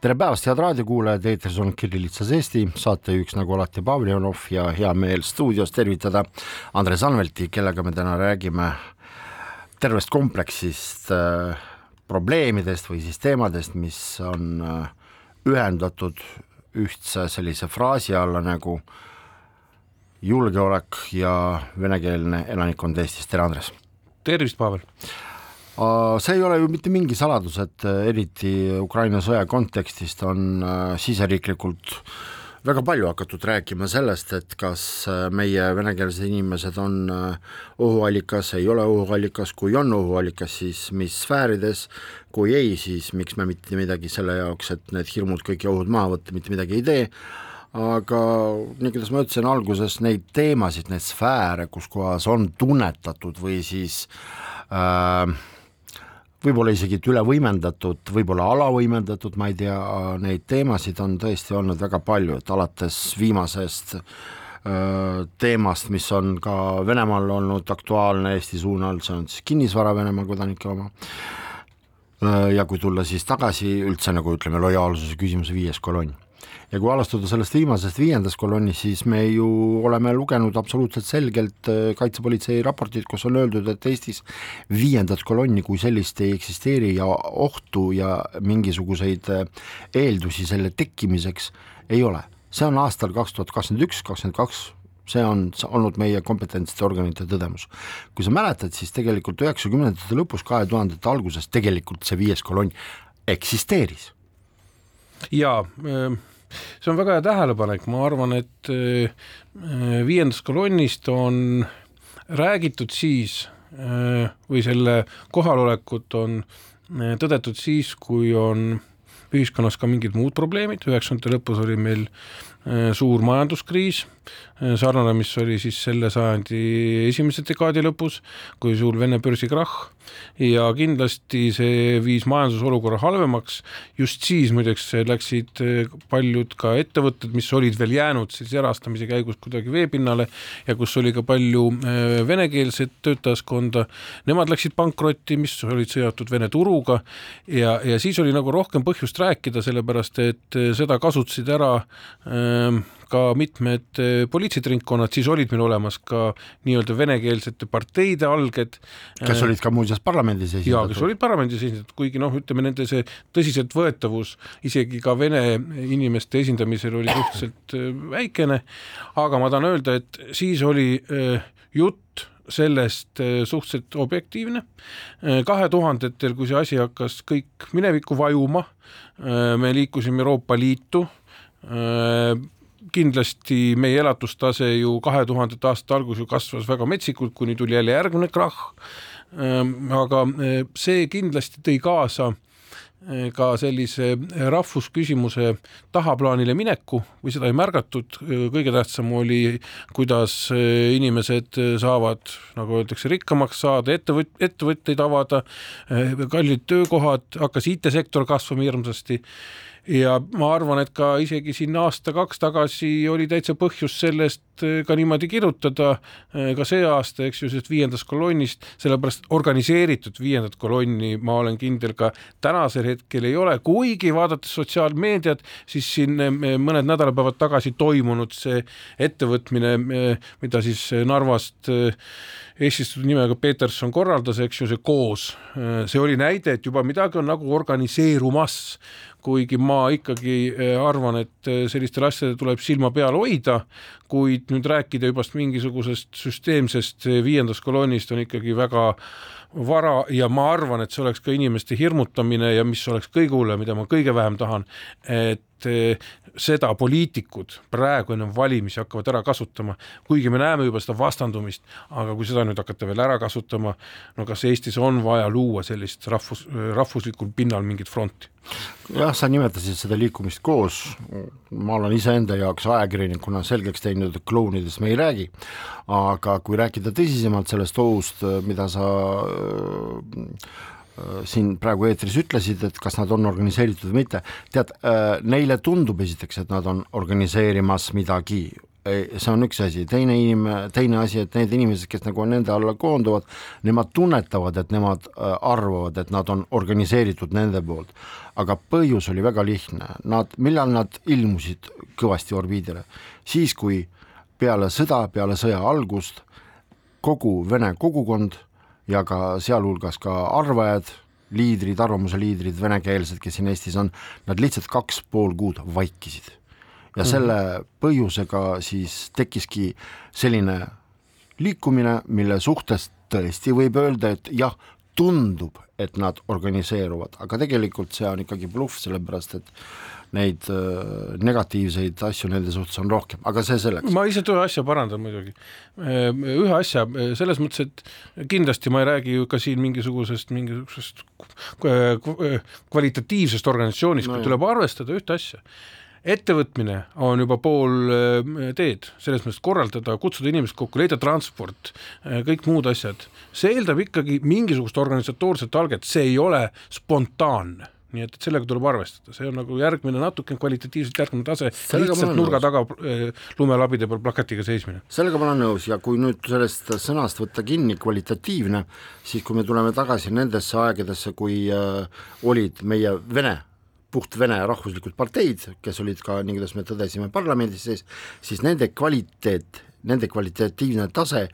tere päevast, head raadiokuulajad, eetris on Kirillitsas Eesti, saatejuhiks nagu alati Pavljanov ja hea meel stuudios tervitada Andres Anvelti, kellega me täna räägime tervest kompleksist äh, probleemidest või siis teemadest, mis on äh, ühendatud ühtse sellise fraasi alla nagu julgeolek ja venekeelne elanikkond Eestis, tere Andres! tervist, Pavel! See ei ole ju mitte mingi saladus, et äh, eriti Ukraina sõja kontekstist on äh, siseriiklikult väga palju hakatud rääkima sellest, et kas äh, meie venekeelsed inimesed on ohuallikas, ei ole ohuallikas, kui on ohuallikas, siis mis sfäärides, kui ei, siis miks me mitte midagi selle jaoks, et need hirmud kõik ohud maha võtta, mitte midagi ei tee, aga nii, kuidas ma ütlesin alguses, neid teemasid, neid sfääre, kus kohas on tunnetatud või siis äh, võib-olla isegi üle võimendatud, võib-olla alavõimendatud, ma ei tea, neid teemasid on tõesti olnud väga palju, et alates viimasest öö, teemast, mis on ka Venemaal olnud aktuaalne Eesti suunal, see on siis kinnisvara Venemaa kodanike oma, ja kui tulla siis tagasi üldse nagu ütleme, lojaalsuse küsimuse viies kolonn ja kui alustada sellest viimasest viiendast kolonnist, siis me ju oleme lugenud absoluutselt selgelt äh, kaitsepolitsei raportit, kus on öeldud, et Eestis viiendat kolonni kui sellist ei eksisteeri ja ohtu ja mingisuguseid äh, eeldusi selle tekkimiseks ei ole. see on aastal kaks tuhat kakskümmend üks, kakskümmend kaks see on olnud meie kompetentsete organite tõdemus. kui sa mäletad, siis tegelikult üheksakümnendate lõpus, kahe tuhandete alguses tegelikult see viies kolonn eksisteeris. jaa äh see on väga hea tähelepanek, ma arvan, et äh, viiendast kolonnist on räägitud siis äh, või selle kohalolekut on äh, tõdetud siis, kui on ühiskonnas ka mingid muud probleemid, üheksakümnendate lõpus oli meil suur majanduskriis, sarnane, mis oli siis selle sajandi esimese dekaadi lõpus, kui suur Vene börsi krahh ja kindlasti see viis majandusolukorra halvemaks, just siis muideks läksid eh, paljud ka ettevõtted, mis olid veel jäänud siis erastamise käigus kuidagi veepinnale ja kus oli ka palju eh, venekeelset töötajaskonda, nemad läksid pankrotti, mis olid seotud Vene turuga. Ja, ja siis oli nagu rohkem põhjust rääkida, sellepärast et eh, seda kasutasid ära ka mitmed eh, poliitilised ringkonnad, siis olid meil olemas ka nii-öelda venekeelsete parteide alged. kes olid ka muuseas parlamendis esindatud. jaa, kes olid parlamendis esindatud, kuigi noh, ütleme nende see tõsiseltvõetavus isegi ka vene inimeste esindamisel oli suhteliselt eh, väikene, aga ma tahan öelda, et siis oli äh, jutt sellest suhteliselt objektiivne. kahe tuhandetel, kui see asi hakkas kõik minevikku vajuma, me liikusime Euroopa Liitu, kindlasti meie elatustase ju kahe tuhandete aastate alguses ju kasvas väga metsikult, kuni tuli jälle järgmine krahh. Ehm, aga eh, see kindlasti tõi kaasa eh, ka sellise rahvusküsimuse tahaplaanile mineku või seda ei märgatud, kõige tähtsam oli, kuidas inimesed saavad, nagu öeldakse, rikkamaks saada, ettevõt-, ettevõtteid avada, kallid töökohad, hakkas IT-sektor kasvama hirmsasti ja ma arvan, et ka isegi siin aasta-kaks tagasi oli täitsa põhjust sellest eh, ka niimoodi kirjutada, eh, ka see aasta, eks ju, sellest viiendast kolonnist, sellepärast organiseeritud viiendat kolonni ma olen kindel ka tänasel hetkel ei ole, kuigi vaadates sotsiaalmeediat, siis siin eh, mõned nädalapäevad tagasi toimunud see ettevõtmine, mida siis Narvast eestistatud nimega Peterson korraldas, eks ju, see koos, see oli näide, et juba midagi on nagu organiseerumas kuigi ma ikkagi eh, arvan, et eh, sellistel asjadel tuleb silma peal hoida, kuid nüüd rääkida juba mingisugusest süsteemsest eh, viiendast kolonnist on ikkagi väga vara ja ma arvan, et see oleks ka inimeste hirmutamine ja mis oleks kõige hullem, mida ma kõige vähem tahan, et seda poliitikud praegu ennem valimisi hakkavad ära kasutama, kuigi me näeme juba seda vastandumist, aga kui seda nüüd hakata veel ära kasutama, no kas Eestis on vaja luua sellist rahvus, rahvuslikul pinnal mingit fronti? jah, sa nimetasid seda liikumist koos, ma olen iseenda jaoks ajakirjanikuna selgeks teinud, et klounidest me ei räägi, aga kui rääkida tõsisemalt sellest ohust, mida sa Äh, siin praegu eetris ütlesid, et kas nad on organiseeritud või mitte, tead, äh, neile tundub esiteks, et nad on organiseerimas midagi, see on üks asi, teine inim-, teine asi, et need inimesed, kes nagu nende alla koonduvad, nemad tunnetavad, et nemad äh, arvavad, et nad on organiseeritud nende poolt. aga põhjus oli väga lihtne, nad, millal nad ilmusid kõvasti orbiidile, siis kui peale sõda, peale sõja algust kogu Vene kogukond ja ka sealhulgas ka arvajad, liidrid, arvamuse liidrid, venekeelsed, kes siin Eestis on, nad lihtsalt kaks pool kuud vaikisid. ja mhm. selle põhjusega siis tekkiski selline liikumine, mille suhtes tõesti võib öelda, et jah, tundub, et nad organiseeruvad, aga tegelikult see on ikkagi bluff, sellepärast et neid äh, negatiivseid asju nende suhtes on rohkem, aga see selleks. ma lihtsalt ühe asja parandan muidugi. Äh, ühe asja selles mõttes, et kindlasti ma ei räägi ju ka siin mingisugusest, mingisugusest kvalitatiivsest organisatsioonist no,, tuleb arvestada ühte asja ettevõtmine on juba pool äh, teed, selles mõttes korraldada, kutsuda inimesed kokku, leida transport, kõik muud asjad, see eeldab ikkagi mingisugust organisatoorset alget, see ei ole spontaanne. Nii et, et sellega tuleb arvestada, see on nagu järgmine natuke kvalitatiivselt järgmine tase, lihtsalt nurga taga äh, lumelabide peal plakatiga seismine. sellega ma olen nõus. Ja kui nüüd sellest sõnast võtta kinni kvalitatiivne, siis kui me tuleme tagasi nendesse aegadesse, kui äh, olid meie vene puht vene rahvuslikud parteid, kes olid ka, nii kuidas me tõdesime, parlamendis sees, siis nende kvaliteet, nende kvalitatiivne tase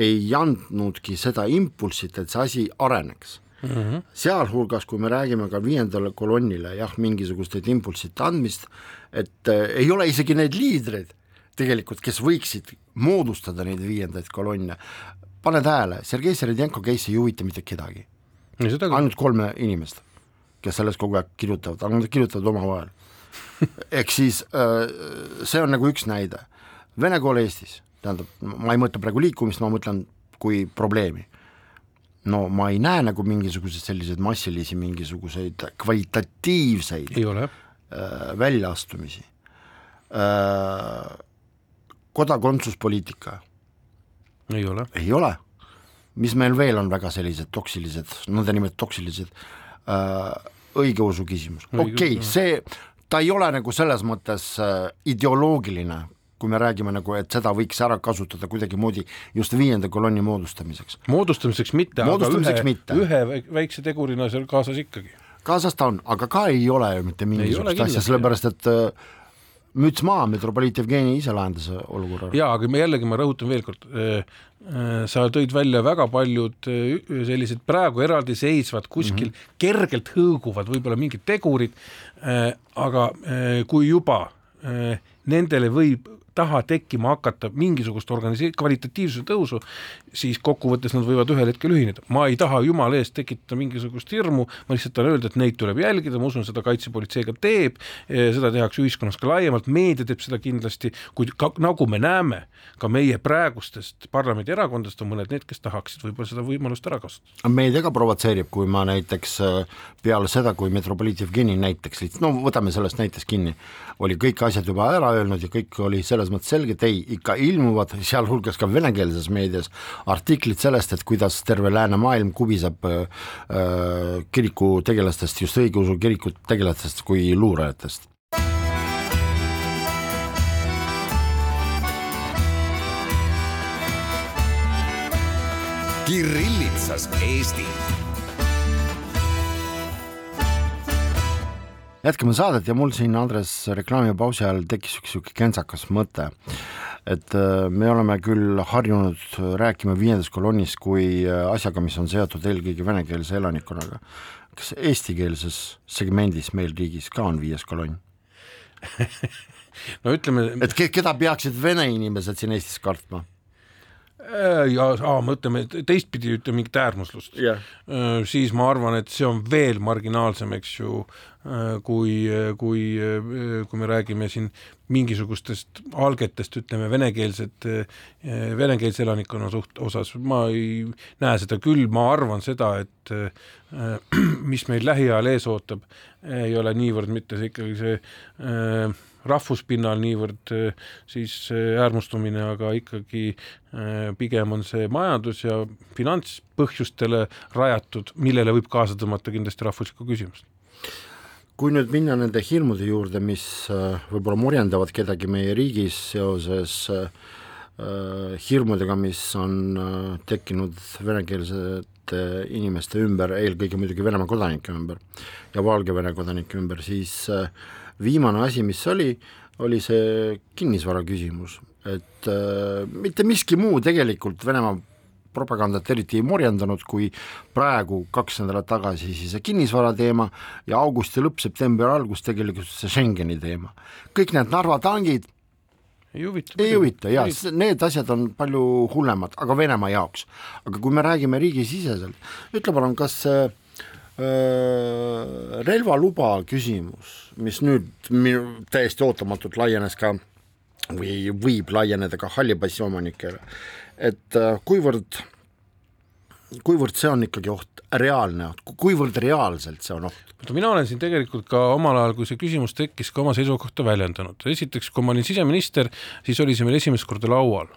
ei andnudki seda impulssit, et see asi areneks. Mm -hmm. sealhulgas, kui me räägime ka viiendale kolonnile jah, mingisugusteid impulsside andmist, et äh, ei ole isegi neid liidreid tegelikult, kes võiksid moodustada neid viiendaid kolonne, pane tähele, Sergei Seredjenko case ei huvita mitte kedagi, ainult kolme inimest, kes sellest kogu aeg kirjutavad, aga nad kirjutavad omavahel. Ehk siis äh, see on nagu üks näide, vene kool Eestis, tähendab, ma ei mõtle praegu liikumist, ma mõtlen kui probleemi. No ma ei näe nagu mingisuguseid selliseid massilisi mingisuguseid kvalitatiivseid ei ole. äh, väljaastumisi. Äh,. kodakondsuspoliitika ei ole, ei ole, mis meil veel on väga sellised toksilised, nõndanimetatud toksilised äh, õigeusu küsimus, okei okay,, see, ta ei ole nagu selles mõttes äh, ideoloogiline kui me räägime nagu, et seda võiks ära kasutada kuidagimoodi just viienda kolonni moodustamiseks. moodustamiseks mitte, aga ühe, ühe väikse tegurina seal kaasas ikkagi. kaasas ta on, aga ka ei ole ju mitte mingisugust asja, sellepärast et äh, müts maha, metropoliit Jevgeni ise lahendas olukorra. jaa, aga ma jällegi, ma rõhutan veel kord, äh, äh, sa tõid välja väga paljud sellised praegu eraldiseisvad, kuskil mm -hmm. kergelt hõõguvad võib-olla mingid tegurid, aga kui juba nendele võib taha tekkima hakata mingisugust organise-, kvalitatiivsuse tõusu, siis kokkuvõttes nad võivad ühel hetkel ühineda. ma ei taha jumala eest tekitada mingisugust hirmu, ma lihtsalt tahan öelda, et neid tuleb jälgida, ma usun, seda kaitsepolitsei ka teeb, seda tehakse ühiskonnas ka laiemalt, meedia teeb seda kindlasti, kuid ka, nagu me näeme, ka meie praegustest parlamendierakondadest on mõned need, kes tahaksid võib-olla seda võimalust ära kasutada. meedia ka provotseerib, kui ma näiteks äh, peale seda, kui metropoliit Jevgeni näiteks, no võtame sellest näiteks kinni, oli kõik asjad juba ära öelnud ja kõik oli selles mõttes selge, et ei, ikka ilmuvad, sealhulgas ka venekeelses meedias, artiklid sellest, et kuidas terve läänemaailm kubiseb äh, äh kiriku tegelastest, just õigeusu kiriku tegelastest kui luurajatest. Kirillitsas Eesti jätkame saadet ja mul siin, Andres, reklaamipausi ajal tekkis üks niisugune kentsakas mõte, et äh, me oleme küll harjunud rääkima viiendas kolonnis kui äh, asjaga, mis on seotud eelkõige venekeelse elanikkonnaga. kas eestikeelses segmendis meil riigis ka on viies kolonn no ütleme et keda peaksid vene inimesed siin Eestis kartma? Äh, ja aa, mõtleme teistpidi, ütleme mingit äärmuslust yeah., siis ma arvan, et see on veel marginaalsem, eks ju, kui, kui, kui me räägime siin mingisugustest algetest, ütleme, venekeelset, venekeelse elanikkonna suht-, osas, ma ei näe seda küll, ma arvan seda, et mis meid lähiajal ees ootab, ei ole niivõrd mitte see ikkagi see rahvuspinnal niivõrd siis äärmustumine, aga ikkagi pigem on see majandus ja finantspõhjustele rajatud, millele võib kaasa tõmmata kindlasti rahvuslikku küsimust kui nüüd minna nende hirmude juurde, mis äh, võib-olla murjendavad kedagi meie riigis seoses äh, hirmudega, mis on äh, tekkinud venekeelsete inimeste ümber, eelkõige muidugi Venemaa kodanike ümber ja Valgevene kodanike ümber, siis viimane asi, mis oli, oli see kinnisvara küsimus, et mitte miski muu tegelikult Venemaa propagandat eriti ei morjendanud, kui praegu kaks nädalat tagasi siis see kinnisvara teema ja augusti lõpp, septembri algus tegelikult see Schengeni teema. kõik need Narva tangid ei huvita. ei huvita ja need asjad on palju hullemad, aga Venemaa jaoks. aga kui me räägime riigisiseselt, ütle palun, kas see äh, relvaluba küsimus, mis nüüd minu täiesti ootamatult laienes ka või võib laieneda ka halli passi omanikele, et äh, kuivõrd, kuivõrd see on ikkagi oht, reaalne oht, kuivõrd reaalselt see on oht? mina olen siin tegelikult ka omal ajal, kui see küsimus tekkis, ka oma seisukohta väljendanud. esiteks, kui ma olin siseminister, siis oli see meil esimest korda laual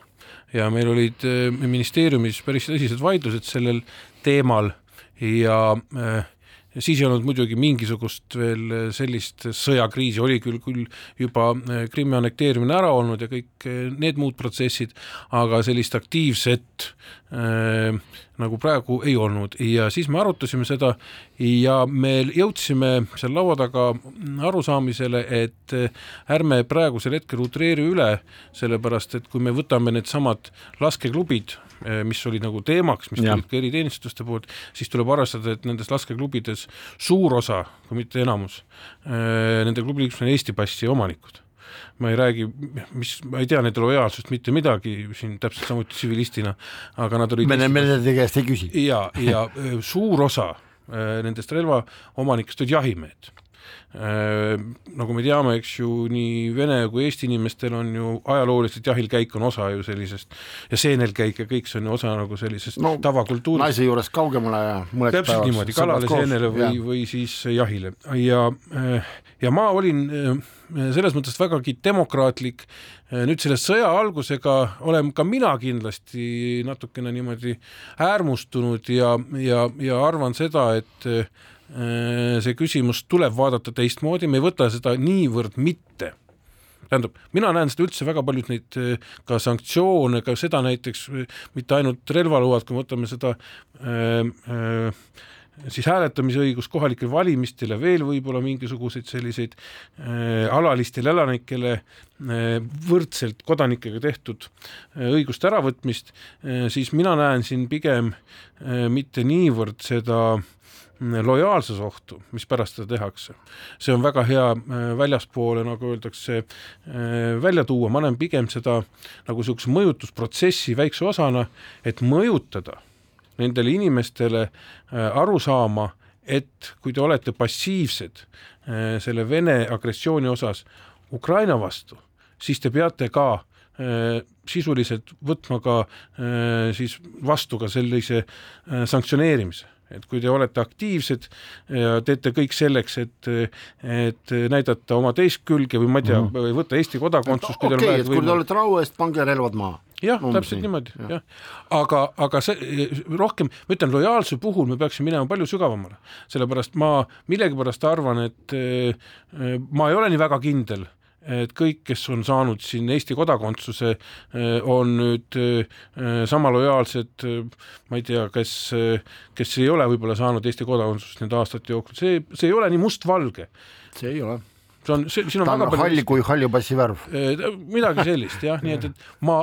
ja meil olid äh, ministeeriumis päris tõsised vaidlused sellel teemal ja äh, ja siis ei olnud muidugi mingisugust veel äh, sellist sõjakriisi, oli küll, küll juba äh, Krimmi annekteerimine ära olnud ja kõik äh, need muud protsessid, aga sellist aktiivset äh, nagu praegu ei olnud. Ja siis me arutasime seda ja me jõudsime seal laua taga arusaamisele, et ärme praegusel hetkel utreeri üle, sellepärast et kui me võtame needsamad laskeklubid, mis olid nagu teemaks, mis tulid ka eriteenistuste poolt, siis tuleb arvestada, et nendes laskeklubides suur osa, kui mitte enamus, nende klubi liikmed on Eesti passi omanikud ma ei räägi, mis, ma ei tea nende lojaalsust mitte midagi siin täpselt samuti tsivilistina, aga nad olid me, me nende käest ei küsi. ja, ja eh, suur osa nendest relvaomanikest olid jahimehed Äh, nagu me teame, eks ju, nii Vene kui Eesti inimestel on ju ajalooliselt jahilkäik on osa ju sellisest ja seenelkäik ja kõik see on ju osa nagu sellisest no, tavakultuurist. naise juurest kaugemale ja mõneks täpselt päevaks. niimoodi, kalale, seenele või, või siis jahile ja, äh, ja ma olin äh, selles mõttes vägagi demokraatlik. nüüd selle sõja algusega olen ka mina kindlasti natukene niimoodi äärmustunud ja, ja, ja arvan seda, et Äh, see küsimus tuleb vaadata teistmoodi, me ei võta seda niivõrd mitte. Tähendab, mina näen seda üldse väga paljud neid äh, ka sanktsioone, ka seda näiteks äh, mitte ainult relvaload, kui me võtame seda äh, äh, siis hääletamisõigus kohalikel valimistel ja veel võib-olla mingisuguseid selliseid äh, alalistele elanikele äh, võrdselt kodanikega tehtud äh, õiguste äravõtmist äh,, siis mina näen siin pigem äh, mitte niivõrd seda äh, lojaalsusohtu, mispärast seda tehakse. see on väga hea äh, väljaspoole, nagu öeldakse, äh, välja tuua, ma näen pigem seda nagu niisuguse mõjutusprotsessi väikse osana, et mõjutada nendele inimestele äh, aru saama, et kui te olete passiivsed selle Vene agressiooni osas Ukraina vastu, siis te peate ka sisuliselt võtma ka siis vastu ka sellise sanktsioneerimise et kui te olete aktiivsed ja teete kõik selleks, et, et näidata oma teist külge või ma ei tea mm, -hmm. võtta Eesti kodakondsus. okei okay,, et kui te olete rahu eest, pange relvad maha jah, täpselt niimoodi, jah. aga, aga see rohkem, ma ütlen, lojaalsuse puhul me peaksime minema palju sügavamale, sellepärast ma millegipärast arvan, et eh, ma ei ole nii väga kindel et kõik, kes on saanud siin Eesti kodakondsuse, eh, on nüüd eh, sama lojaalsed, eh, ma ei tea, kes, kes ei ole võib-olla saanud Eesti kodakondsust nende aastate jooksul, see, see ei ole nii mustvalge. see ei ole see on, siin on ta on väga palju halli kui halli passi värv. midagi sellist jah, nii et, et ma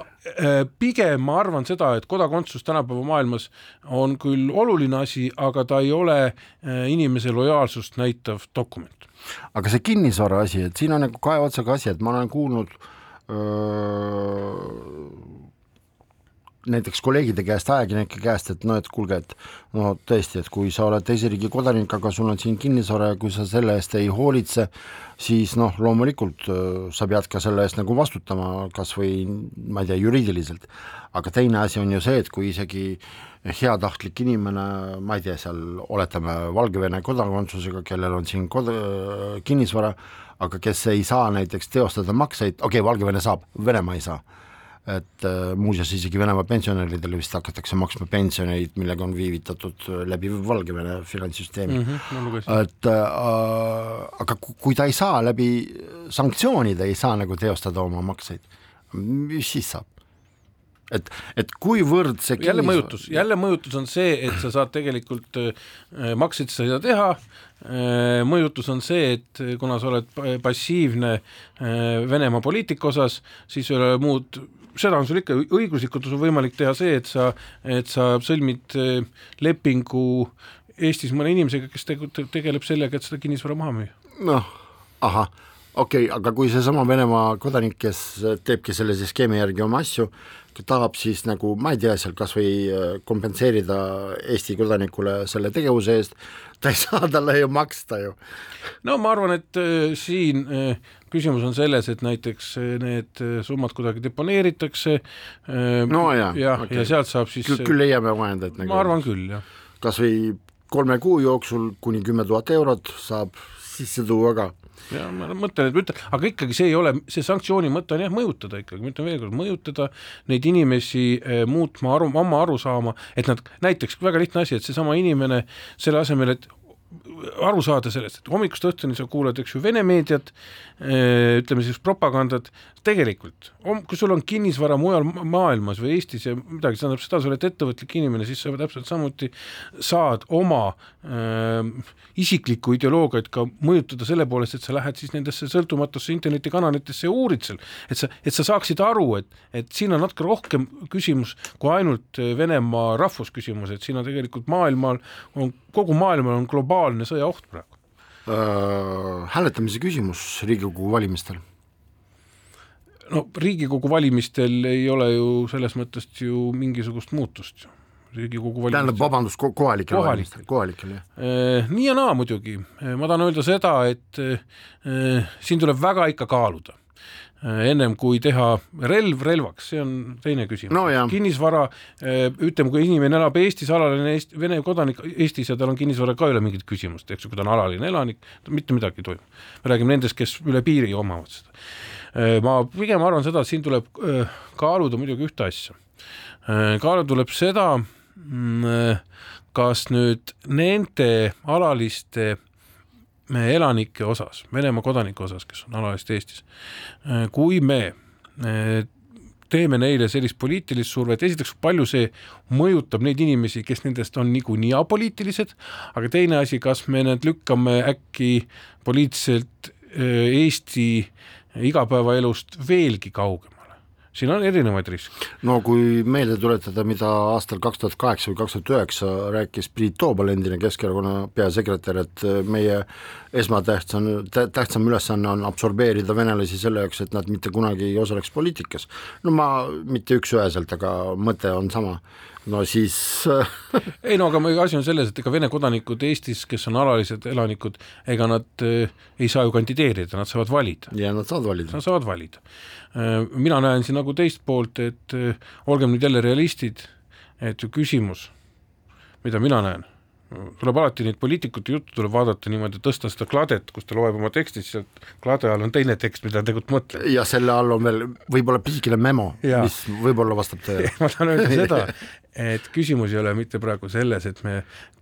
pigem ma arvan seda, et kodakondsus tänapäeva maailmas on küll oluline asi, aga ta ei ole inimese lojaalsust näitav dokument aga see kinnisvara asi, et siin on nagu kahe otsaga asi, et ma olen kuulnud öö, näiteks kolleegide käest, ajakirjanike käest, et noh, et kuulge, et no tõesti, et kui sa oled teise riigi kodanik, aga sul on siin kinnisvara ja kui sa selle eest ei hoolitse, siis noh, loomulikult äh, sa pead ka selle eest nagu vastutama, kas või ma ei tea, juriidiliselt. aga teine asi on ju see, et kui isegi heatahtlik inimene, ma ei tea, seal oletame Valgevene kodakondsusega, kellel on siin kod-, kinnisvara, aga kes ei saa näiteks teostada makseid, okei okay,, Valgevene saab, Venemaa ei saa et äh, muuseas isegi Venemaa pensionäridele vist hakatakse maksma pensioneid, millega on viivitatud läbi Valgevene finantssüsteemi mm. -hmm, et äh, aga kui ta ei saa läbi sanktsioonide, ei saa nagu teostada oma makseid, mis siis saab? et, et kuivõrd see jälle kinnis... mõjutus, jälle mõjutus on see, et sa saad tegelikult äh, makseid sa ei saa teha äh,, mõjutus on see, et kuna sa oled passiivne äh, Venemaa poliitika osas, siis ei ole muud seda on sul ikka, õiguslikult on sul võimalik teha see, et sa, et sa sõlmid eh, lepingu Eestis mõne inimesega, kes tegu-, tegeleb sellega, et seda kinnisvara maha müüa. noh, ahah, okei okay,, aga kui seesama Venemaa kodanik, kes teebki sellise skeemi järgi oma asju, tahab siis nagu, ma ei tea, seal kas või eh, kompenseerida Eesti kodanikule selle tegevuse eest, ta ei saa talle ju maksta ju. no ma arvan, et äh, siin äh, küsimus on selles, et näiteks äh, need summad kuidagi deponeeritakse no ja, ja okay., ja sealt saab siis küll, küll leiame vahendeid nagu ma arvan küll, jah. kas või kolme kuu jooksul kuni kümme tuhat eurot saab sisse tuua ka. Ja ma mõtlen, et ütlen, aga ikkagi see ei ole, see sanktsiooni mõte on jah, mõjutada ikkagi, ma ütlen veel kord, mõjutada neid inimesi eh, muutma aru, oma arusaama, et nad näiteks väga lihtne asi, et seesama inimene selle asemel, et aru saada sellest, et hommikust õhtuni sa kuulad, eks ju, Vene meediat, eh, ütleme siis propagandat, tegelikult, kui sul on kinnisvara mujal maailmas või Eestis ja midagi, see tähendab seda, sa oled ettevõtlik inimene, siis sa täpselt samuti saad oma äh, isiklikku ideoloogiat ka mõjutada selle poolest, et sa lähed siis nendesse sõltumatusse internetikanalitesse ja uurid seal, et sa, et sa saaksid aru, et, et siin on natuke rohkem küsimus kui ainult Venemaa rahvusküsimus, et siin on tegelikult maailmal, on kogu maailmal on globaalne sõjaoht praegu äh,. hääletamise küsimus Riigikogu valimistel no Riigikogu valimistel ei ole ju selles mõttes ju mingisugust muutust ju. Riigikogu valimistel. tähendab, vabandust, kohalikel valimistel, kohalikel jah. Eh, nii ja naa muidugi, eh, ma tahan öelda seda, et eh, siin tuleb väga ikka kaaluda ennem kui teha relv relvaks, see on teine küsimus no,. kinnisvara, ütleme, kui inimene elab Eestis, alaline Eesti, Vene kodanik Eestis ja tal on kinnisvara ka ei ole mingit küsimust, eks ju, kui ta on alaline elanik, mitte midagi ei toimu. me räägime nendest, kes üle piiri omavad seda Äh, ma pigem arvan seda, et siin tuleb äh, kaaluda muidugi ühte asja. Äh, kaaluda tuleb seda, mm, kas nüüd nende alaliste elanike osas, Venemaa kodanike osas, kes on alalised Eestis, kui me teeme neile sellist poliitilist survet, esiteks palju see mõjutab neid inimesi, kes nendest on niikuinii apoliitilised, aga teine asi, kas me need lükkame äkki poliitiliselt Eesti igapäevaelust veelgi kaugemale siin on erinevaid riske. no kui meelde tuletada, mida aastal kaks tuhat kaheksa või kaks tuhat üheksa rääkis Priit Toobal, endine Keskerakonna peasekretär, et meie esmatähtsam, tähtsam ülesanne on absorbeerida venelasi selle jaoks, et nad mitte kunagi ei osaleks poliitikas. no ma mitte üks-üheselt, aga mõte on sama no siis ei no aga asi on selles, et ega Vene kodanikud Eestis, kes on alalised elanikud, ega nad äh, ei saa ju kandideerida, nad saavad valida. ja nad saavad valida. Nad saavad valida äh,. mina näen siin nagu teist poolt, et äh, olgem nüüd jälle realistid, et ju küsimus, mida mina näen tuleb alati neid poliitikute juttu tuleb vaadata niimoodi, tõsta seda kladet, kus ta loeb oma teksti, siis sealt klade all on teine tekst, mida tegelikult mõtleb. ja selle all on veel võib-olla pisikene memo, mis võib-olla vastab tõele ma tahan öelda seda, et küsimus ei ole mitte praegu selles, et me,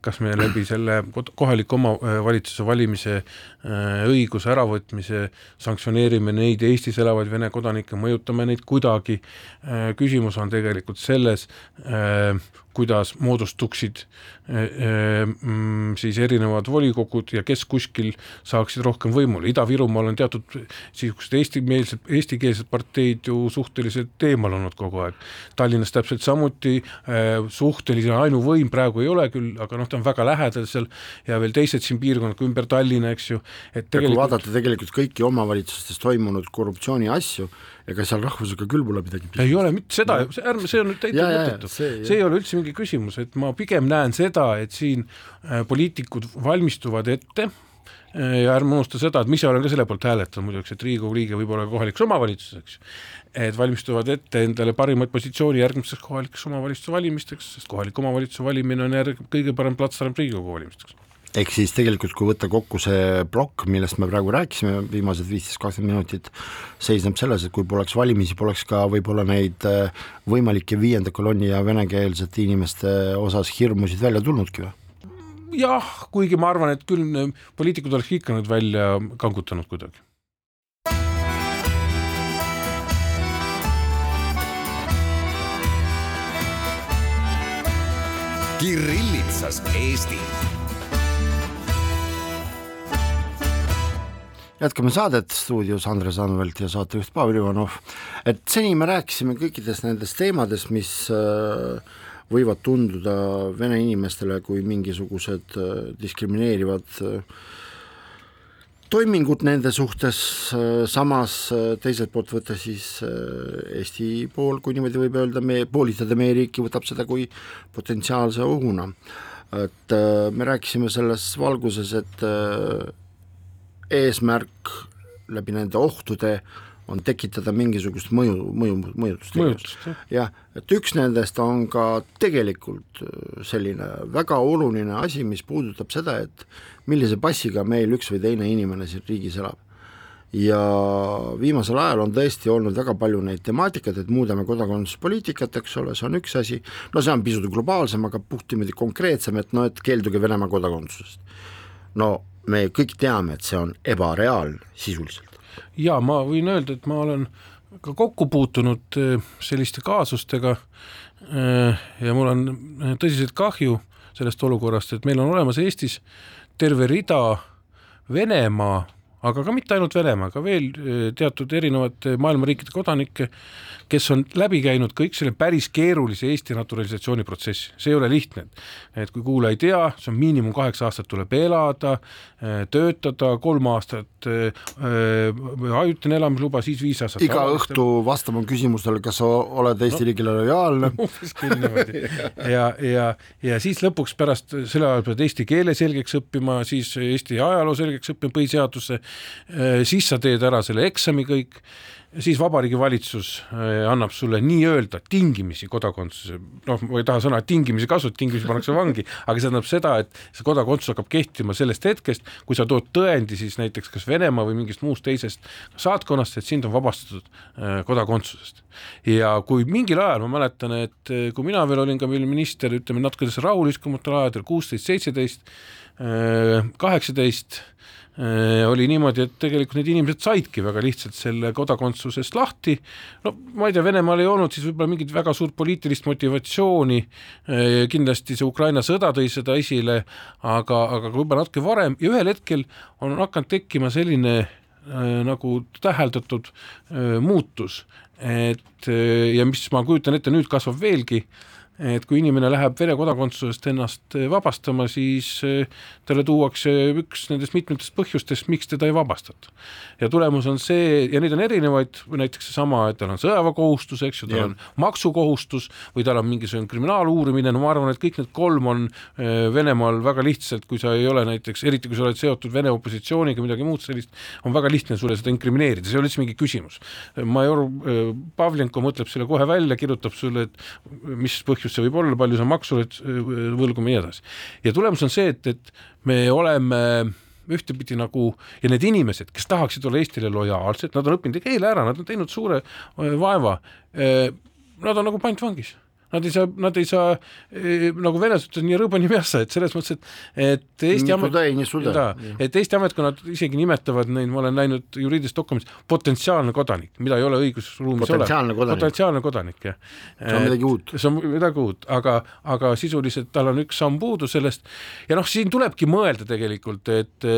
kas me läbi selle kohaliku omavalitsuse valimise äh, õiguse äravõtmise sanktsioneerime neid Eestis elavaid Vene kodanikke, mõjutame neid kuidagi, äh, küsimus on tegelikult selles, äh, kuidas moodustuksid mm, siis erinevad volikogud ja kes kuskil saaksid rohkem võimule, Ida-Virumaal on teatud niisugused eestimeelsed, eestikeelsed parteid ju suhteliselt eemal olnud kogu aeg, Tallinnas täpselt samuti, suhteline ainuvõim praegu ei ole küll, aga noh, ta on väga lähedal seal ja veel teised siin piirkonnad ümber Tallinna, eks ju, et tegelikult... kui vaadata tegelikult kõiki omavalitsustes toimunud korruptsiooni asju, ega seal rahvusega küll pole midagi pihta. ei ole mitte seda ärme, see on nüüd täitsa mõttetu, see, see ei ole üldse mingi küsimus, et ma pigem näen seda, et siin äh, poliitikud valmistuvad ette äh, ja ärme unusta seda, et ma ise olen ka selle poolt hääletanud muidugi, et Riigikogu liige võib olla kohalikus omavalitsuses, eks. Et valmistuvad ette endale parimat positsiooni järgmisteks kohalikeks omavalitsuse valimisteks, sest kohaliku omavalitsuse valimine on järg-, kõige parem platvorm Riigikogu valimisteks ehk siis tegelikult, kui võtta kokku see plokk, millest me praegu rääkisime, viimased viisteist, kakskümmend minutit, seisneb selles, et kui poleks valimisi, poleks ka võib-olla neid äh, võimalikke viienda kolonni ja venekeelsete inimeste osas hirmusid välja tulnudki või? jah, kuigi ma arvan, et küll äh, poliitikud oleks ikka nüüd välja kangutanud kuidagi. Kirillitsas Eesti jätkame saadet, stuudios Andres Anvelt ja saatejuht Pavel Ivanov. et seni me rääkisime kõikidest nendest teemadest, mis äh, võivad tunduda vene inimestele kui mingisugused äh, diskrimineerivad äh, toimingud nende suhtes, samas teiselt poolt võtta siis Eesti pool, kui niimoodi võib öelda, me, poolitada meie riiki, võtab seda kui potentsiaalse ohuna. et me rääkisime selles valguses, et eesmärk läbi nende ohtude on tekitada mingisugust mõju, mõju, mõjutustegevust. jah, et üks nendest on ka tegelikult äh, selline väga oluline asi, mis puudutab seda, et millise passiga meil üks või teine inimene siin riigis elab. ja viimasel ajal on tõesti olnud väga palju neid temaatikaid, et muudame kodakondsuspoliitikat, eks ole, see on üks asi, no see on pisut globaalsem, aga puht niimoodi konkreetsem, et noh, et keelduge Venemaa kodakondsusest. no me kõik teame, et see on ebareaalne sisuliselt. ja ma võin öelda, et ma olen ka kokku puutunud äh, selliste kaasustega äh, ja mul on äh, tõsiselt kahju sellest olukorrast, et meil on olemas Eestis terve rida Venemaa aga ka mitte ainult Venemaa, ka veel teatud erinevate maailma riikide kodanikke, kes on läbi käinud kõik selle päris keerulise Eesti naturalisatsiooni protsessi, see ei ole lihtne. et kui kuulaja ei tea, see on miinimum kaheksa aastat tuleb elada, töötada, kolm aastat äh, ajutine elamisluba, siis viis aastat iga aastat. õhtu vastama küsimustele, kas sa oled Eesti no, riigile lojaalne umbes küll niimoodi. ja, ja, ja siis lõpuks pärast selle ajal pead eesti keele selgeks õppima, siis Eesti ajaloo selgeks õppima, põhiseaduse, siis sa teed ära selle eksami kõik siis Vabariigi Valitsus äh, annab sulle nii-öelda tingimisi kodakondsuse, noh, ma ei taha sõna tingimisi kasutada, tingimisi pannakse vangi, aga see tähendab seda, et see kodakondsus hakkab kehtima sellest hetkest, kui sa tood tõendi siis näiteks kas Venemaa või mingist muust teisest saatkonnast, et sind on vabastatud äh, kodakondsusest. ja kui mingil ajal, ma mäletan, et äh, kui mina veel olin ka veel minister, ütleme natuke rahulikumaatel aegadel, kuusteist, seitseteist, kaheksateist Äh, oli niimoodi, et tegelikult need inimesed saidki väga lihtsalt selle kodakondsusest lahti, no ma ei tea, Venemaal ei olnud siis võib-olla mingit väga suurt poliitilist motivatsiooni, äh, kindlasti see Ukraina sõda tõi seda esile, aga, aga võib-olla natuke varem. Ja ühel hetkel on hakanud tekkima selline äh, nagu täheldatud äh, muutus, et äh, ja mis ma kujutan ette, nüüd kasvab veelgi äh,, et kui inimene läheb Vene kodakondsusest ennast eh, vabastama, siis eh, talle tuuakse üks nendest mitmetest põhjustest, miks teda ei vabastata. ja tulemus on see, ja neid on erinevaid, näiteks seesama, et tal on sõjaväekohustus, eks ju, tal ja. on maksukohustus või tal on mingisugune kriminaaluurimine, no ma arvan, et kõik need kolm on eh, Venemaal väga lihtsalt, kui sa ei ole näiteks, eriti kui sa oled seotud Vene opositsiooniga, midagi muud sellist, on väga lihtne sulle seda inkrimineerida, see ei ole üldse mingi küsimus. major Pavlenko mõtleb selle kohe välja, kirjutab sulle, et mis põhjus põhjus see võib olla, palju sa maksu oled võlguma ja nii edasi. ja tulemus on see, et, et me oleme ühtepidi nagu ja need inimesed, kes tahaksid olla Eestile lojaalsed, nad on õppinud keele ära, nad on teinud suure vaeva. Nad on nagu pantvangis nad ei saa, nad ei saa eh, nagu venelased ütlevad nii rõõba nii mässa, et selles mõttes, et et Eesti amet-, et Eesti ametkonnad isegi nimetavad neid, ma olen näinud juriidilises dokumendis, potentsiaalne kodanik, mida ei ole õigusruumis potentsiaalne kodanik, potentsiaalne kodanik, jah. see on midagi uut. see on midagi uut, aga, aga sisuliselt tal on üks samm puudu sellest. Ja noh, siin tulebki mõelda tegelikult, et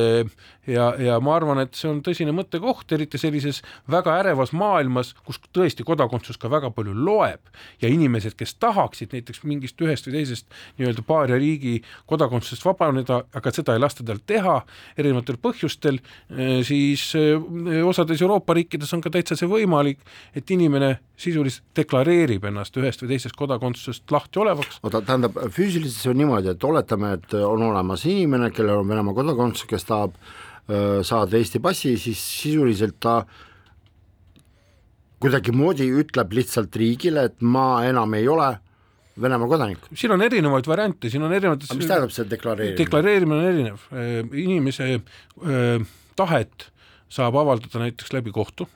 ja, ja ma arvan, et see on tõsine mõttekoht, eriti sellises väga ärevas maailmas, kus tõesti kodakondsus ka väga palju loeb ja inimesed, kes tahaksid näiteks mingist ühest või teisest nii-öelda paaria riigi kodakondsusest vabaneda, aga seda ei lasta tal teha erinevatel põhjustel, siis eh, osades Euroopa riikides on ka täitsa see võimalik, et inimene sisuliselt deklareerib ennast ühest või teisest kodakondsusest lahti olevaks. oota, tähendab, füüsiliselt see on niimoodi, et oletame, et on olemas inimene, kellel on Venemaa kodakondsus, kes tahab saada Eesti passi, siis sisuliselt ta kuidagimoodi ütleb lihtsalt riigile, et ma enam ei ole Venemaa kodanik. siin on erinevaid variante, siin on erinevates mis tähendab see deklareerimine? deklareerimine on erinev, inimese äh, tahet saab avaldada näiteks läbi kohtu,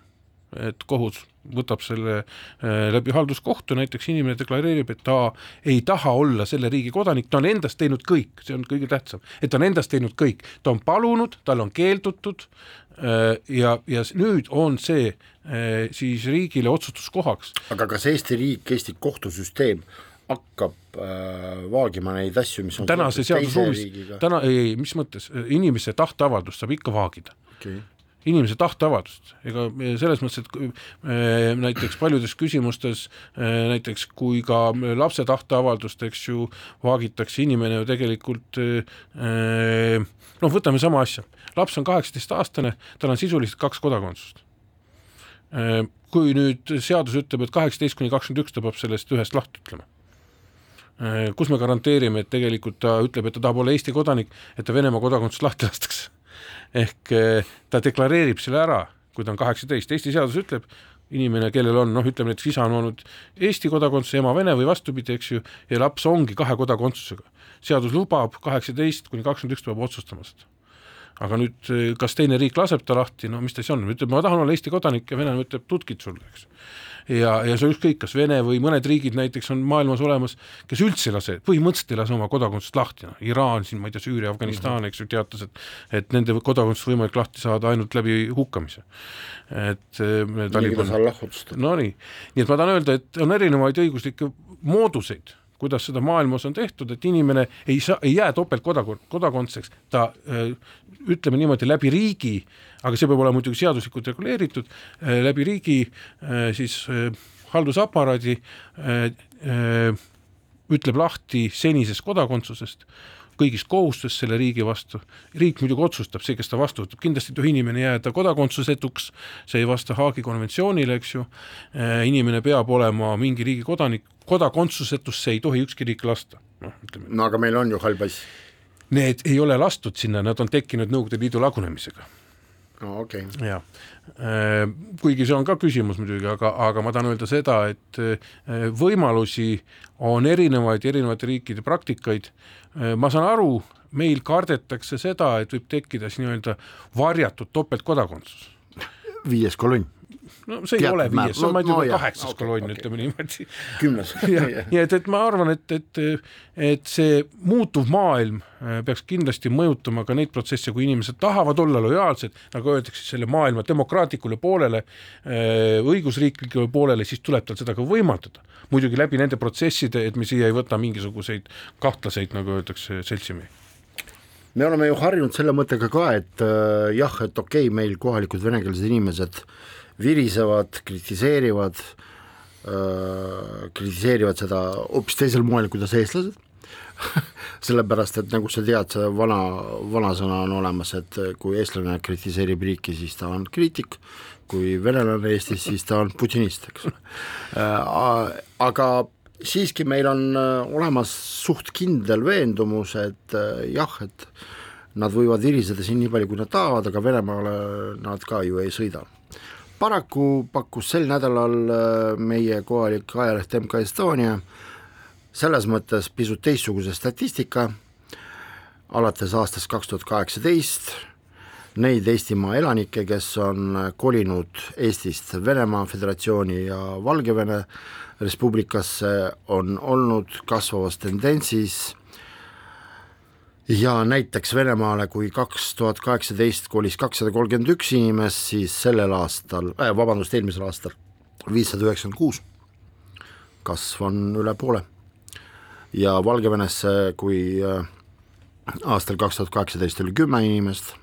et kohus võtab selle äh, läbi halduskohtu, näiteks inimene deklareerib, et ta ei taha olla selle riigi kodanik, ta on endast teinud kõik, see on kõige tähtsam, et ta on endast teinud kõik, ta on palunud, tal on keeldutud äh, ja, ja nüüd on see äh, siis riigile otsustuskohaks. aga kas Eesti riik, Eesti kohtusüsteem hakkab äh, vaagima neid asju, mis on tänase seadusruumis, täna, ei, ei, mis mõttes, inimese tahteavaldust saab ikka vaagida. Okay inimese tahteavaldust, ega selles mõttes, et äh, näiteks paljudes küsimustes äh, näiteks kui ka lapse tahteavaldust, eks ju, vaagitakse inimene ju tegelikult noh, võtame sama asja, laps on kaheksateistaastane, tal on sisuliselt kaks kodakondsust. kui nüüd seadus ütleb, et kaheksateist kuni kakskümmend üks ta peab sellest ühest lahti ütlema. Kus me garanteerime, et tegelikult ta ütleb, et ta tahab olla Eesti kodanik, et ta Venemaa kodakondsusest lahti lastakse ehk eh, ta deklareerib selle ära, kui ta on kaheksateist, Eesti seadus ütleb, inimene, kellel on noh, ütleme näiteks isa on olnud Eesti kodakondsus, ema Vene või vastupidi, eks ju, ja laps ongi kahe kodakondsusega. seadus lubab kaheksateist kuni kakskümmend üks peab otsustama seda. aga nüüd, eh, kas teine riik laseb ta lahti, no mis ta siis on, ütleb, ma tahan olla Eesti kodanik ja venelane ütleb, tutkit sulle, eks ja, ja see ükskõik, kas Vene või mõned riigid näiteks on maailmas olemas, kes üldse ei lase, põhimõtteliselt ei lase oma kodakondsust lahti, noh, Iraan siin, ma ei tea, Süüria, Afganistan eks ju, teatas, et et nende kodakondsus võimalik lahti saada ainult läbi hukkamise. et äh, Taliban, no nii, nii et ma tahan öelda, et on erinevaid õiguslikke mooduseid kuidas seda maailmas on tehtud, et inimene ei saa, ei jää topeltkodakond-, kodakondseks, ta äh, ütleme niimoodi, läbi riigi, aga see peab olema muidugi seaduslikult reguleeritud, äh, läbi riigi äh, siis haldusaparaadi ütleb lahti senisest kodakondsusest kõigist kohustust selle riigi vastu. riik muidugi otsustab, see, kes ta vastu võtab, kindlasti ei tohi inimene jääda kodakondsusetuks, see ei vasta Haagi konventsioonile, eks ju, äh, inimene peab olema mingi riigi kodanik, kodakondsusetusse ei tohi ükski riik lasta, noh ütleme. no aga meil on ju hall pass. Need ei ole lastud sinna, nad on tekkinud Nõukogude Liidu lagunemisega no okei okay.. jah, äh, kuigi see on ka küsimus muidugi, aga, aga ma tahan öelda seda, et äh, võimalusi on erinevaid, erinevate riikide praktikaid. Äh, ma saan aru, meil kardetakse seda, et võib tekkida siis nii-öelda varjatud topeltkodakondsus. viies kolonn no see ei Tead, ole viies, see on ma ei tea no, kaheksas okay, kolonn okay., ütleme niimoodi. kümnes nii et, et ma arvan, et, et, et see muutuv maailm äh, peaks kindlasti mõjutama ka neid protsesse, kui inimesed tahavad olla lojaalsed, nagu öeldakse, selle maailma demokraatlikule poolele, äh, õigusriiklikule poolele, siis tuleb tal seda ka võimaldada. muidugi läbi nende protsesside, et me siia ei võta mingisuguseid kahtlaseid, nagu öeldakse, seltsimehi me oleme ju harjunud selle mõttega ka, et äh, jah, et okei okay,, meil kohalikud venekeelsed inimesed äh, virisevad, kritiseerivad äh,, kritiseerivad seda hoopis teisel moel, kuidas eestlased sellepärast, et nagu sa tead, see vana, vanasõna on olemas, et kui eestlane kritiseerib riiki, siis ta on kriitik, kui venelane Eestis, siis ta on putinist, eks äh,. aga siiski meil on äh, olemas suht kindel veendumus, et jah, et nad võivad viriseda siin nii palju, kui nad tahavad, aga Venemaale nad ka ju ei sõida paraku pakkus sel nädalal äh, meie kohalik ajaleht MK Estonia selles mõttes pisut teistsuguse statistika, alates aastast kaks tuhat kaheksateist neid Eestimaa elanikke, kes on kolinud Eestist Venemaa Föderatsiooni ja Valgevene Res Publicasse, on olnud kasvavas tendentsis ja näiteks Venemaale, kui kaks tuhat kaheksateist kolis kakssada kolmkümmend üks inimest, siis sellel aastal äh,, vabandust, eelmisel aastal viissada üheksakümmend kuus, kasv on üle poole. ja Valgevenesse, kui äh, aastal kaks tuhat kaheksateist oli kümme inimest,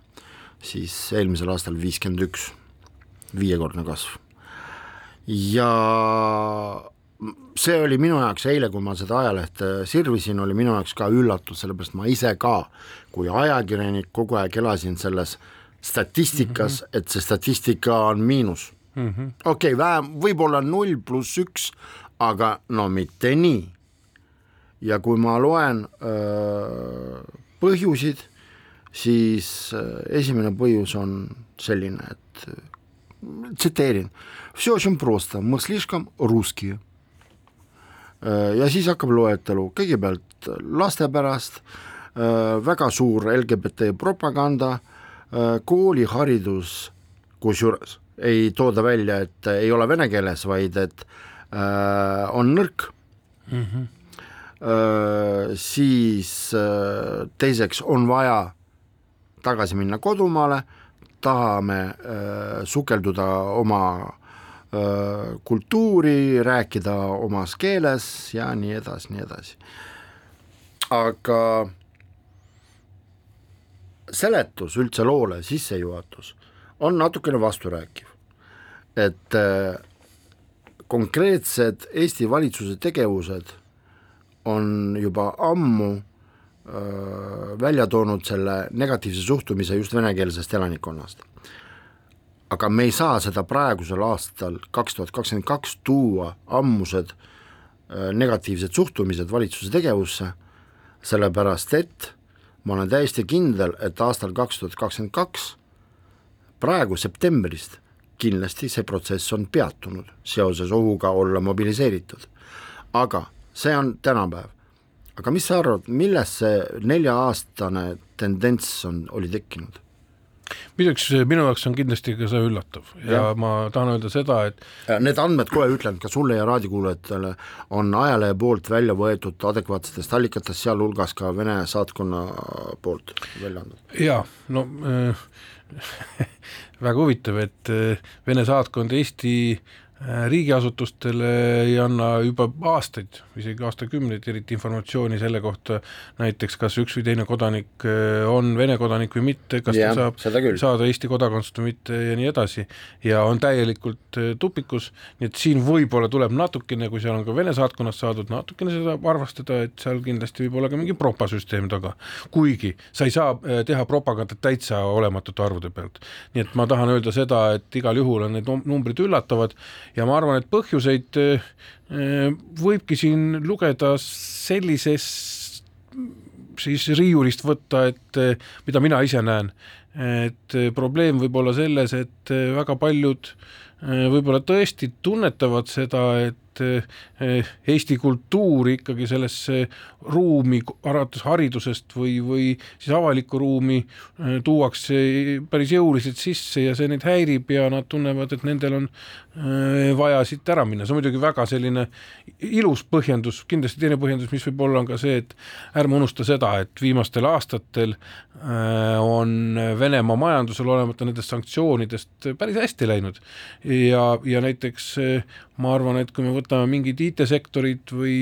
siis eelmisel aastal viiskümmend üks, viiekordne kasv. ja see oli minu jaoks eile, kui ma seda ajalehte sirvisin, oli minu jaoks ka üllatus, sellepärast ma ise ka kui ajakirjanik kogu aeg elasin selles statistikas mm, -hmm. et see statistika on miinus mm -hmm.. okei okay,, vähem, võib-olla null pluss üks, aga no mitte nii. ja kui ma loen öö, põhjusid, siis öö, esimene põhjus on selline, et tsiteerin, все очень просто, мы слишком русские Äh, ja siis hakkab loetelu, kõigepealt laste pärast, äh, väga suur LGBT propaganda, äh, kooliharidus, kusjuures ei tooda välja, et ei ole vene keeles, vaid et on nõrk mm. -hmm. Siis teiseks on vaja tagasi minna kodumaale, tahame sukelduda oma kultuuri, rääkida omas keeles ja nii edasi, nii edasi. aga seletus üldse loole, sissejuhatus on natukene vasturääkiv, et konkreetsed Eesti valitsuse tegevused on juba ammu öö, välja toonud selle negatiivse suhtumise just venekeelsest elanikkonnast aga me ei saa seda praegusel aastal, kaks tuhat kakskümmend kaks, tuua ammused äh, negatiivsed suhtumised valitsuse tegevusse, sellepärast et ma olen täiesti kindel, et aastal kaks tuhat kakskümmend kaks, praegu septembrist, kindlasti see protsess on peatunud seoses ohuga olla mobiliseeritud. aga see on tänapäev. aga mis sa arvad, millest see nelja-aastane tendents on, oli tekkinud? Muideks minu jaoks on kindlasti ka see üllatav ja, ja ma tahan öelda seda, et Need andmed, kohe ütlen ka sulle ja raadiokuulajatele, on ajalehe poolt välja võetud adekvaatsetest allikatest, sealhulgas ka Vene saatkonna poolt välja antud. jaa, no äh, väga huvitav, et äh, Vene saatkond Eesti riigiasutustele ei anna juba aastaid, isegi aastakümneid eriti informatsiooni selle kohta, näiteks kas üks või teine kodanik äh, on Vene kodanik või mitte, kas ja, ta saab saada Eesti kodakondsust või mitte ja nii edasi, ja on täielikult äh, tupikus, nii et siin võib-olla tuleb natukene, kui seal on ka Vene saatkonnast saadud, natukene seda arvestada, et seal kindlasti võib olla ka mingi propasüsteem taga, kuigi sa ei saa äh, teha propagandat täitsa olematute arvude pealt. nii et ma tahan öelda seda, et igal juhul on need numbrid üllatavad ja ma arvan, et põhjuseid Äh, võibki siin lugeda sellises siis riiulist võtta, et äh, mida mina ise näen, et probleem võib olla selles, et väga paljud võib-olla tõesti tunnetavad seda, et Eesti kultuuri ikkagi sellesse ruumi, alates haridusest või, või siis avalikku ruumi tuuakse päris jõuliselt sisse ja see neid häirib ja nad tunnevad, et nendel on Äh, vaja siit ära minna, see on muidugi väga selline ilus põhjendus, kindlasti teine põhjendus, mis võib olla, on ka see, et ärme unusta seda, et viimastel aastatel on Venemaa majandusel olemata nendest sanktsioonidest päris hästi läinud. Ja, ja näiteks ma arvan, et kui me võtame mingid IT-sektorid või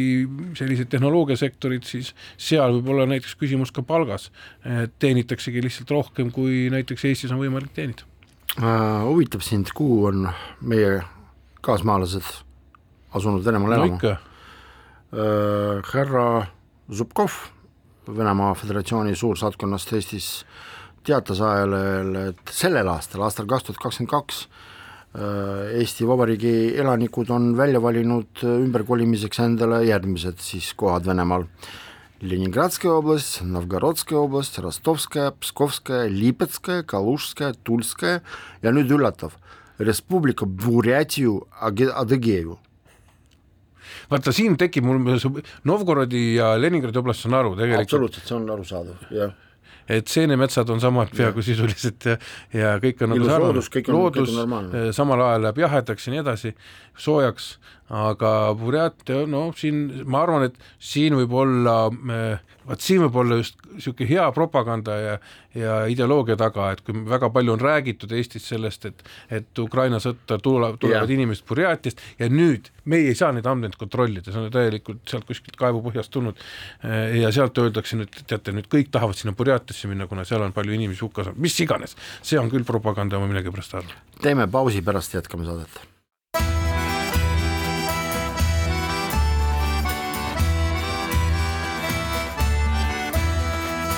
sellised tehnoloogiasektorid, siis seal võib olla näiteks küsimus ka palgas, teenitaksegi lihtsalt rohkem, kui näiteks Eestis on võimalik teenida äh,. huvitab sind, kuhu on meie kaasmaalased asunud Venemaal elama no? Äh, härra Zubkov Venemaa Föderatsiooni suursaatkonnast Eestis teatas ajalehele, et sellel aastal, aastal kaks tuhat kakskümmend kaks Äh, Eesti Vabariigi elanikud on välja valinud äh, ümberkolimiseks endale järgmised siis kohad Venemaal. Leningradskaya oblast, Novgorodskaya oblast, Rostovskaya, Pskovskaya, Lipetskaya, Kalužskaya, Tulskaya ja nüüd üllatav, Respublika Burjatiu Adõgeju vaata siin tekib mul, Novgorodi ja Leningradi oblast saan aru tegelikult. absoluutselt, see on arusaadav, jah et seenemetsad on samad peaaegu sisuliselt ja, ja kõik on nagu sarnane, loodus, kõik on, loodus kõik on samal ajal läheb jahedaks ja nii edasi, soojaks, aga Burjaatia, no siin ma arvan, et siin võib olla äh, vaat siin võib olla just niisugune hea propaganda ja, ja ideoloogia taga, et kui väga palju on räägitud Eestis sellest, et, et Ukraina sõtta tulevad, tulevad yeah. inimesed Burjaatiast ja nüüd meie ei saa neid andmeid kontrollida, see on täielikult sealt kuskilt kaevupõhjast tulnud. ja sealt öeldakse nüüd, teate nüüd kõik tahavad sinna Burjaatiasse minna, kuna seal on palju inimesi hukka saanud, mis iganes, see on küll propaganda, ma millegipärast arvan. teeme pausi, pärast jätkame saadet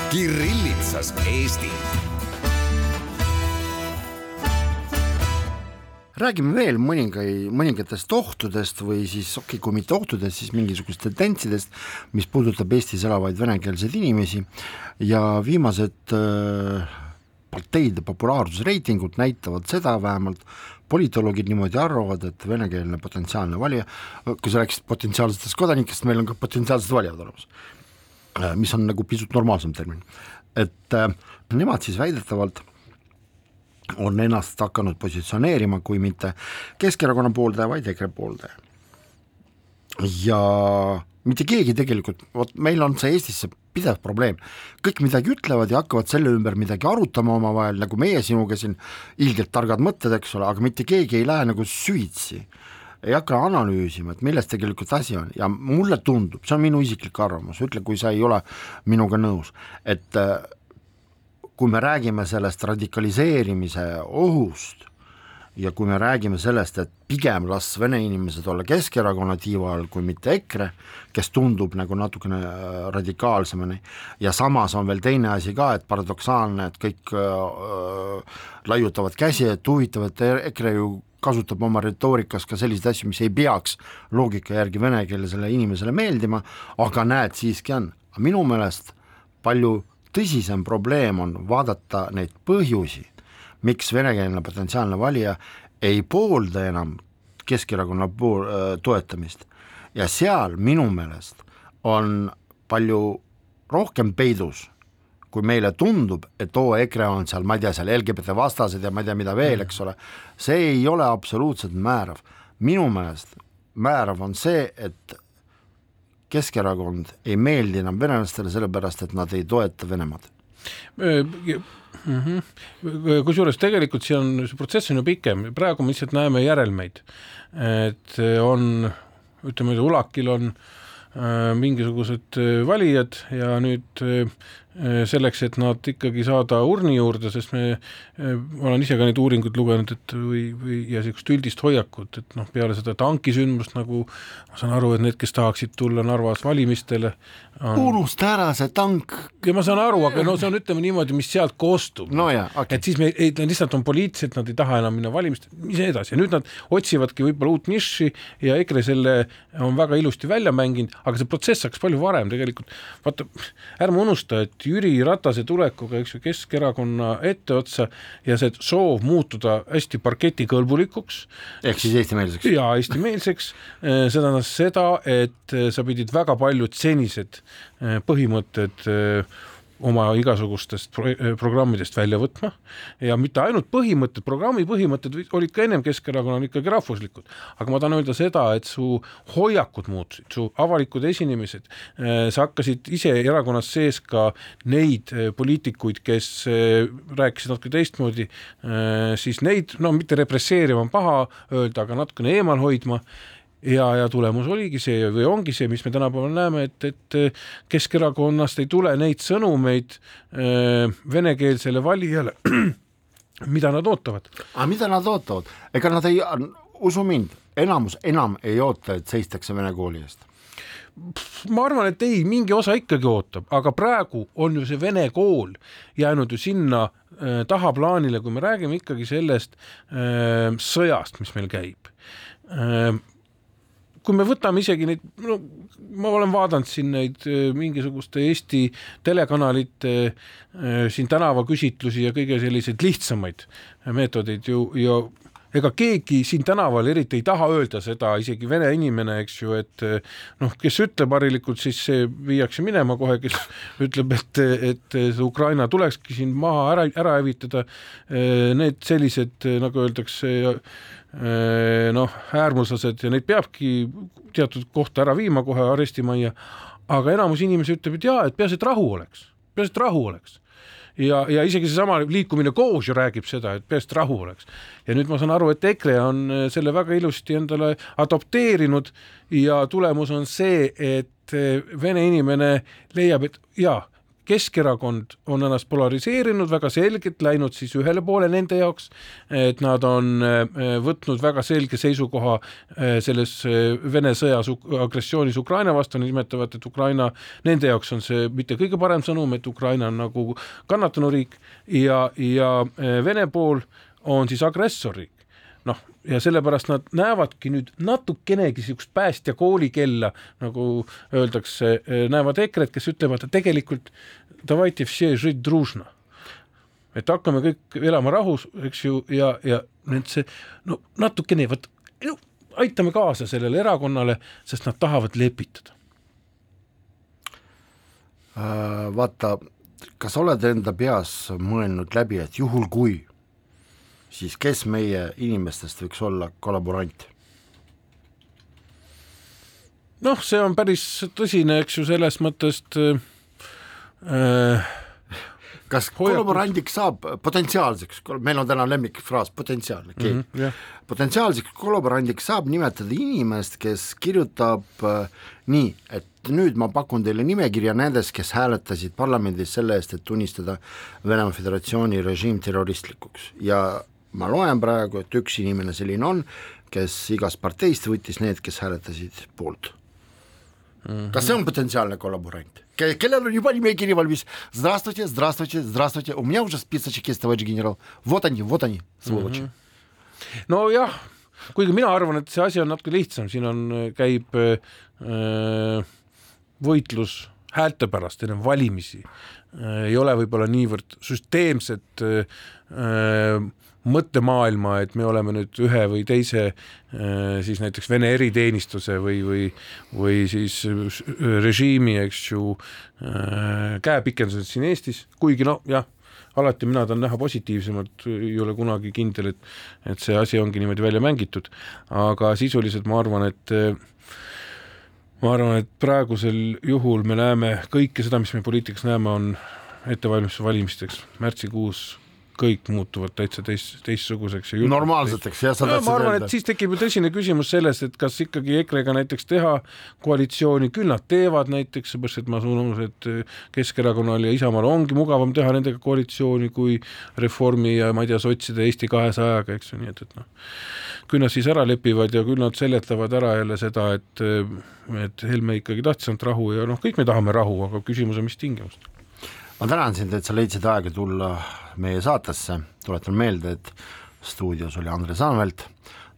Kirillitsas Eesti. räägime veel mõningai, mõningatest ohtudest või siis okei okay,, kui mitte ohtudest, siis mingisugustest tendentsidest, mis puudutab Eestis elavaid venekeelseid inimesi ja viimased äh, parteide populaarsusreitingud näitavad seda vähemalt, politoloogid niimoodi arvavad, et venekeelne potentsiaalne valija, kui sa rääkisid potentsiaalsetest kodanikest, meil on ka potentsiaalsed valijad olemas mis on nagu pisut normaalsem termin, et äh, nemad siis väidetavalt on ennast hakanud positsioneerima kui mitte Keskerakonna pooldaja, vaid EKRE pooldaja. ja mitte keegi tegelikult, vot meil on see Eestis see pidev probleem, kõik midagi ütlevad ja hakkavad selle ümber midagi arutama omavahel, nagu meie sinuga siin, ilgelt targad mõtted, eks ole, aga mitte keegi ei lähe nagu süvitsi ei hakka analüüsima, et milles tegelikult asi on. Ja mulle tundub, see on minu isiklik arvamus, ütle, kui sa ei ole minuga nõus, et äh, kui me räägime sellest radikaliseerimise ohust ja kui me räägime sellest, et pigem las vene inimesed olla Keskerakonna tiiva all kui mitte EKRE, kes tundub nagu natukene äh, radikaalsemani, ja samas on veel teine asi ka, et paradoksaalne, et kõik äh, laiutavad käsi, et huvitav, et EKRE ju kasutab oma retoorikas ka selliseid asju, mis ei peaks loogika järgi venekeelsele inimesele meeldima, aga näed, siiski on. minu meelest palju tõsisem probleem on vaadata neid põhjusi, miks venekeelne potentsiaalne valija ei poolda enam Keskerakonna pool äh, toetamist ja seal minu meelest on palju rohkem peidus kui meile tundub, et oo, EKRE on seal, ma ei tea, seal LGBT vastased ja ma ei tea, mida veel, eks ole, see ei ole absoluutselt määrav. minu meelest määrav on see, et Keskerakond ei meeldi enam venelastele, sellepärast et nad ei toeta Venemaad mm. -hmm. kusjuures tegelikult see on, see protsess on ju pikem, praegu me lihtsalt näeme järelmeid, et on, ütleme, ULAK-il on äh, mingisugused valijad ja nüüd äh, Äh, selleks, et nad ikkagi saada urni juurde, sest me, äh, ma olen ise ka neid uuringuid lugenud, et või, või ja niisugust üldist hoiakut, et noh, peale seda tankisündmust nagu ma saan aru, et need, kes tahaksid tulla Narvas valimistele on... unusta ära see tank. ja ma saan aru, aga no see on, ütleme niimoodi, mis sealt kostub no. Okay. et siis me ei, lihtsalt on poliitiliselt, nad ei taha enam minna valimistele, mis edasi ja nüüd nad otsivadki võib-olla uut nišši ja EKRE selle on väga ilusti välja mänginud, aga see protsess hakkas palju varem tegelikult. vaata, ärme unusta, et Jüri Ratase tulekuga, eks ju, Keskerakonna etteotsa ja see soov muutuda hästi parketikõlbulikuks. ehk siis eestimeelseks. jaa, eestimeelseks, eh, see tähendas seda, et eh, sa pidid väga paljud senised eh, põhimõtted oma igasugustest pro eh, programmidest välja võtma. Ja mitte ainult põhimõtted, programmi põhimõtted olid ka ennem Keskerakonnal ikkagi rahvuslikud, aga ma tahan öelda seda, et su hoiakud muutusid, su avalikud esinemised, eh, sa hakkasid ise erakonnas sees ka neid eh, poliitikuid, kes rääkisid natuke teistmoodi, siis neid, no mitte represseerima on paha öelda, aga natukene eemal hoidma ja, ja tulemus oligi see või ongi see, mis me tänapäeval näeme, et, et Keskerakonnast ei tule neid sõnumeid äh, venekeelsele valijale, mida nad ootavad. aga mida nad ootavad, ega nad ei, usu mind, enamus enam ei oota, et seistakse vene kooli eest. Ma arvan, et ei, mingi osa ikkagi ootab, aga praegu on ju see vene kool jäänud ju sinna äh, tahaplaanile, kui me räägime ikkagi sellest äh, sõjast, mis meil käib. Äh, kui me võtame isegi neid, no ma olen vaadanud siin neid äh, mingisuguste Eesti telekanalite äh, siin tänavaküsitlusi ja kõige selliseid lihtsamaid meetodeid ju ja ega keegi siin tänaval eriti ei taha öelda seda, isegi vene inimene, eks ju, et noh, kes ütleb harilikult, siis see viiakse minema kohe, kes ütleb, et, et Ukraina tulekski siin maha ära, ära hävitada. Need sellised, nagu öeldakse, noh, äärmuslased ja neid peabki teatud kohta ära viima kohe arestimajja, aga enamus inimesi ütleb, et jaa, et peaasi, et rahu oleks, peaasi, et rahu oleks ja, ja isegi seesama liikumine koos ju räägib seda, et peaasi, et rahu oleks. ja nüüd ma saan aru, et EKRE on äh, selle väga ilusti endale adopteerinud ja tulemus on see, et äh, vene inimene leiab, et jaa Keskerakond on ennast polariseerinud väga selgelt, läinud siis ühele poole nende jaoks, et nad on äh, võtnud väga selge seisukoha äh, selles äh, Vene sõjas, agressioonis Ukraina vastu, nad nimetavad, et Ukraina, nende jaoks on see mitte kõige parem sõnum, et Ukraina on nagu kannatanuriik ja, ja Vene pool on siis agressorriik noh, ja sellepärast nad näevadki nüüd natukenegi niisugust päästja koolikella, nagu öeldakse, näevad EKRE-t, kes ütlevad, et tegelikult davайте все жить дружно. et hakkame kõik elama rahus, eks ju, ja, ja nüüd see no natukene, vot no, aitame kaasa sellele erakonnale, sest nad tahavad lepitada. Äh, vaata, kas oled enda peas mõelnud läbi, et juhul kui siis kes meie inimestest võiks olla kollaborant? noh, see on päris tõsine, eks ju, selles mõttes äh, kas kollaborandiks saab potentsiaalseks, meil on täna lemmikfraas potentsiaalne okay. mm, -hmm, yeah. potentsiaalseks kollaborandiks saab nimetada inimest, kes kirjutab äh, nii, et nüüd ma pakun teile nimekirja nendest, kes hääletasid parlamendis selle eest, et tunnistada Venemaa Föderatsiooni režiim terroristlikuks ja ma loen praegu, et üks inimene selline on, kes igast parteist võttis need, kes hääletasid poolt mm. -hmm. kas see on potentsiaalne kollaborant? Ke-, kellel on juba nimekiri valmis, здравствуйте, здравствуйте, здравствуйте, у меня уже списочек есть, товарищ генерал, вот они, вот они, сволочи mm. -hmm. nojah, kuigi mina arvan, et see asi on natuke lihtsam, siin on, käib äh, võitlus häälte pärast enne valimisi, ei ole võib-olla niivõrd süsteemset äh, mõttemaailma, et me oleme nüüd ühe või teise äh, siis näiteks Vene eriteenistuse või, või, või siis režiimi, eks ju, äh, käepikendused siin Eestis, kuigi noh, jah, alati mina tahan näha positiivsemalt, ei ole kunagi kindel, et, et see asi ongi niimoodi välja mängitud, aga sisuliselt ma arvan, et ma arvan, et praegusel juhul me näeme kõike seda, mis me poliitikas näeme, on ettevalmistus valimisteks märtsikuus kõik muutuvad täitsa teist, teistsuguseks normaalseteks, jah, sa tahtsid öelda. ma arvan, et siis tekib ju tõsine küsimus selles, et kas ikkagi EKRE-ga näiteks teha koalitsiooni, küll nad teevad näiteks, seepärast et ma saan aru, et Keskerakonnal ja Isamaal ongi mugavam teha nendega koalitsiooni kui Reformi ja ma ei tea, sotside Eesti kahesajaga, eks ju, nii et, et noh, küll nad siis ära lepivad ja küll nad seletavad ära jälle seda, et et Helme ikkagi tahtis ainult rahu ja noh, kõik me tahame rahu, aga küsimus on, mis tingimustel ma tänan sind, et sa leidsid aega tulla meie saatesse, tuletan meelde, et stuudios oli Andres Anvelt,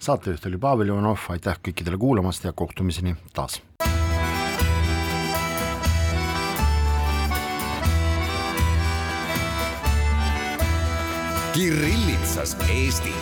saatejuht oli Pavel Ivanov, aitäh kõikidele kuulamast ja kohtumiseni taas! Kirillitsas Eesti